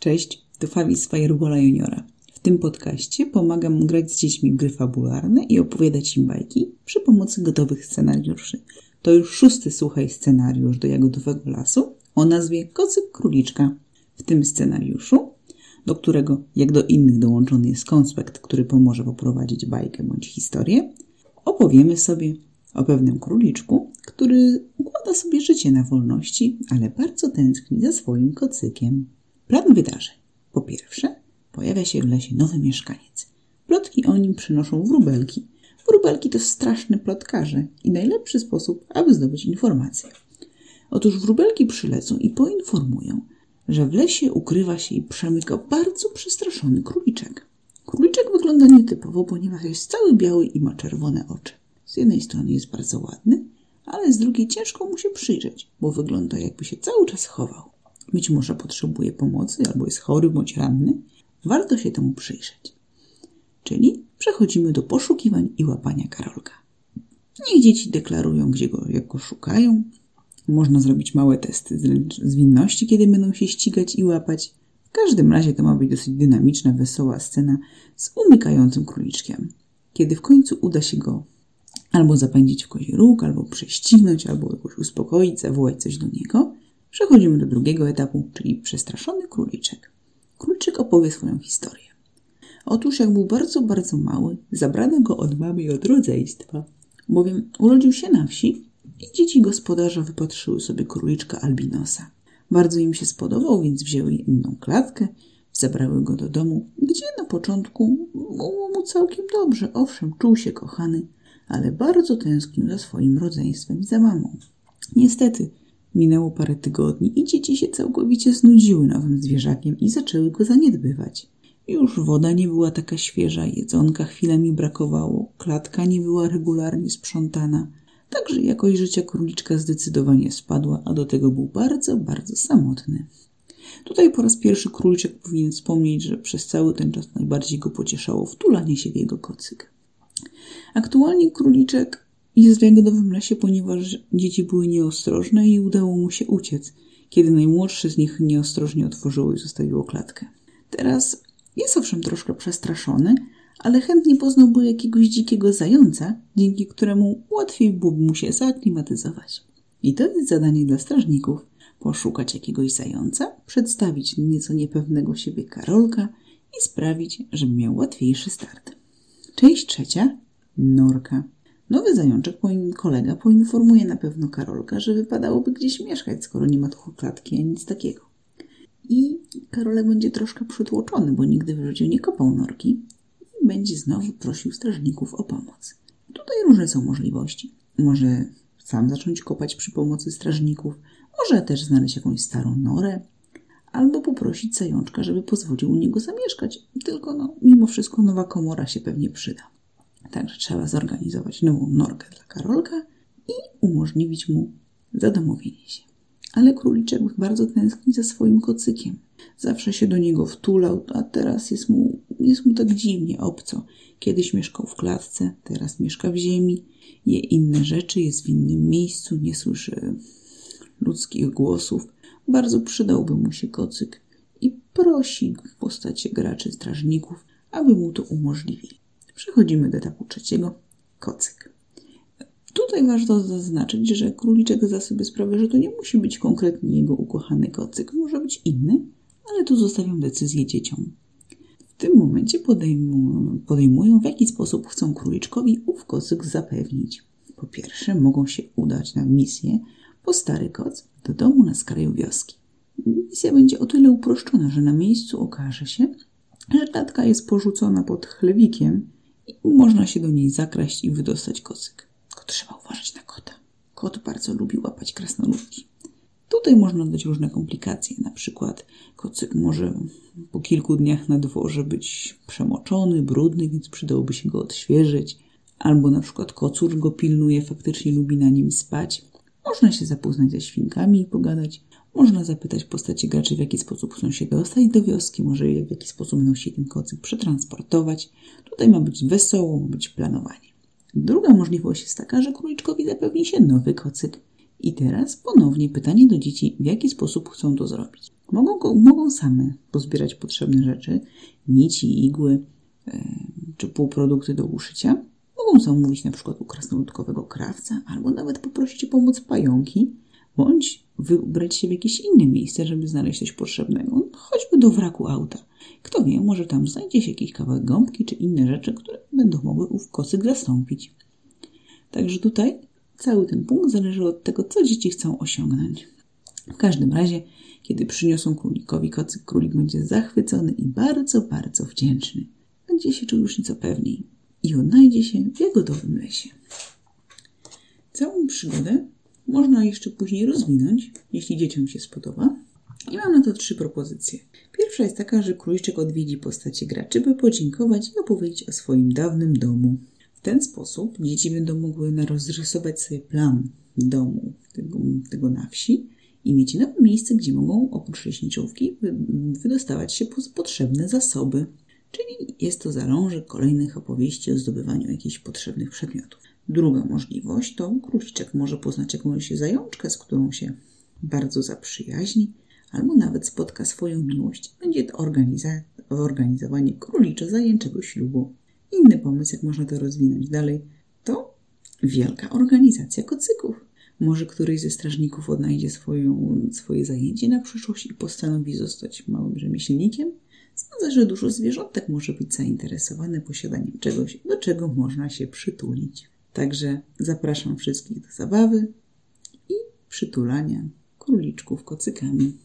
Cześć, to Fabi z Firewalla Juniora. W tym podcaście pomagam grać z dziećmi w gry fabularne i opowiadać im bajki przy pomocy gotowych scenariuszy. To już szósty słuchaj scenariusz do Jagodowego Lasu o nazwie Kocyk Króliczka. W tym scenariuszu, do którego jak do innych dołączony jest konspekt, który pomoże poprowadzić bajkę bądź historię, opowiemy sobie o pewnym króliczku, który układa sobie życie na wolności, ale bardzo tęskni za swoim kocykiem. Plan wydarzeń. Po pierwsze, pojawia się w lesie nowy mieszkaniec. Plotki o nim przynoszą wróbelki. Wróbelki to straszne plotkarze i najlepszy sposób, aby zdobyć informacje. Otóż wróbelki przylecą i poinformują, że w lesie ukrywa się i przemyka bardzo przestraszony króliczek. Króliczek wygląda nietypowo, ponieważ jest cały biały i ma czerwone oczy. Z jednej strony jest bardzo ładny, ale z drugiej ciężko mu się przyjrzeć, bo wygląda jakby się cały czas chował. Być może potrzebuje pomocy albo jest chory bądź ranny. Warto się temu przyjrzeć. Czyli przechodzimy do poszukiwań i łapania Karolka. Niech dzieci deklarują, gdzie go, jak go szukają. Można zrobić małe testy zwinności, kiedy będą się ścigać i łapać. W każdym razie to ma być dosyć dynamiczna, wesoła scena z umykającym króliczkiem. Kiedy w końcu uda się go albo zapędzić w kozi róg, albo prześcignąć, albo jakoś uspokoić, zawołać coś do niego, przechodzimy do drugiego etapu, czyli przestraszony króliczek. Króliczek opowie swoją historię. Otóż jak był bardzo, bardzo mały, zabrano go od mamy i od rodzeństwa, bowiem urodził się na wsi i dzieci gospodarza wypatrzyły sobie króliczka albinosa. Bardzo im się spodobał, więc wzięły inną klatkę, zabrały go do domu, gdzie na początku było mu całkiem dobrze. Owszem, czuł się kochany, ale bardzo tęsknił za swoim rodzeństwem i za mamą. Niestety, minęło parę tygodni i dzieci się całkowicie znudziły nowym zwierzakiem i zaczęły go zaniedbywać. Już woda nie była taka świeża, jedzonka chwilami brakowało, klatka nie była regularnie sprzątana, także jakość życia króliczka zdecydowanie spadła, a do tego był bardzo, bardzo samotny. Tutaj po raz pierwszy króliczek powinien wspomnieć, że przez cały ten czas najbardziej go pocieszało wtulanie się w jego kocyk. Aktualnie króliczek jest w jagodowym lesie, ponieważ dzieci były nieostrożne i udało mu się uciec, kiedy najmłodszy z nich nieostrożnie otworzyło i zostawiło klatkę. Teraz jest owszem troszkę przestraszony, ale chętnie poznałby jakiegoś dzikiego zająca, dzięki któremu łatwiej byłoby mu się zaaklimatyzować. I to jest zadanie dla strażników. Poszukać jakiegoś zająca, przedstawić nieco niepewnego siebie Karolka i sprawić, żeby miał łatwiejszy start. Część trzecia. Norka. Nowy zajączek, kolega, poinformuje na pewno Karolka, że wypadałoby gdzieś mieszkać, skoro nie ma tu klatki ani nic takiego. I Karolek będzie troszkę przytłoczony, bo nigdy w życiu nie kopał norki i będzie znowu prosił strażników o pomoc. Tutaj różne są możliwości. Może sam zacząć kopać przy pomocy strażników, może też znaleźć jakąś starą norę, albo poprosić zajączka, żeby pozwolił u niego zamieszkać. Tylko no, mimo wszystko nowa komora się pewnie przyda. Także trzeba zorganizować nową norkę dla Karolka i umożliwić mu zadomowienie się. Ale króliczek bardzo tęskni za swoim kocykiem. Zawsze się do niego wtulał, a teraz jest mu, jest mu tak dziwnie obco. Kiedyś mieszkał w klatce, teraz mieszka w ziemi, je inne rzeczy, jest w innym miejscu, nie słyszy ludzkich głosów. Bardzo przydałby mu się kocyk i prosi w postaci graczy strażników, aby mu to umożliwili. Przechodzimy do etapu trzeciego. Kocyk. Tutaj warto zaznaczyć, że króliczek zda sobie sprawę, że to nie musi być konkretnie jego ukochany kocyk. Może być inny, ale tu zostawiam decyzję dzieciom. W tym momencie podejmują, podejmują w jaki sposób chcą króliczkowi ów kocyk zapewnić. Po pierwsze, mogą się udać na misję po stary koc do domu na skraju wioski. Misja będzie o tyle uproszczona, że na miejscu okaże się, że klatka jest porzucona pod chlewikiem można się do niej zakraść i wydostać kocyk. Tylko trzeba uważać na kota. Kot bardzo lubi łapać krasnoludki. Tutaj można dać różne komplikacje. Na przykład kocyk może po kilku dniach na dworze być przemoczony, brudny, więc przydałoby się go odświeżyć. Albo na przykład kocur go pilnuje, faktycznie lubi na nim spać. Można się zapoznać ze świnkami i pogadać. Można zapytać postaci graczy, w jaki sposób chcą się dostać do wioski, może w jaki sposób będą się ten kocyk przetransportować. Tutaj ma być wesoło, ma być planowanie. Druga możliwość jest taka, że króliczkowi zapewni się nowy kocyk I teraz ponownie pytanie do dzieci, w jaki sposób chcą to zrobić. Mogą, mogą same pozbierać potrzebne rzeczy, nici, igły e, czy półprodukty do uszycia. Mogą zamówić na przykład u krasnoludkowego krawca, albo nawet poprosić o pomoc pająki, bądź wybrać się w jakieś inne miejsce, żeby znaleźć coś potrzebnego, choćby do wraku auta. Kto wie, może tam znajdzie się jakiś kawałek gąbki czy inne rzeczy, które będą mogły ów kocyk zastąpić. Także tutaj cały ten punkt zależy od tego, co dzieci chcą osiągnąć. W każdym razie, kiedy przyniosą królikowi kocyk, królik będzie zachwycony i bardzo, bardzo wdzięczny. Będzie się czuł już nieco pewniej i odnajdzie się w jagodowym lesie. Całą przygodę można jeszcze później rozwinąć, jeśli dzieciom się spodoba. I mam na to trzy propozycje. Pierwsza jest taka, że króliczek odwiedzi postacie graczy, by podziękować i opowiedzieć o swoim dawnym domu. W ten sposób dzieci będą mogły rozrysować sobie plan domu tego, tego na wsi i mieć nowe miejsce, gdzie mogą oprócz leśniczówki wydostawać się po potrzebne zasoby. Czyli jest to zalążek kolejnych opowieści o zdobywaniu jakichś potrzebnych przedmiotów. Druga możliwość to króliczek może poznać jakąś zajączkę, z którą się bardzo zaprzyjaźni, albo nawet spotka swoją miłość. Będzie to organiza- organizowanie króliczo-zajęczego ślubu. Inny pomysł, jak można to rozwinąć dalej, to wielka organizacja kocyków. Może któryś ze strażników odnajdzie swoją, swoje zajęcie na przyszłość i postanowi zostać małym rzemieślnikiem. Sądzę, że dużo zwierzątek może być zainteresowane posiadaniem czegoś, do czego można się przytulić. Także zapraszam wszystkich do zabawy i przytulania króliczków kocykami.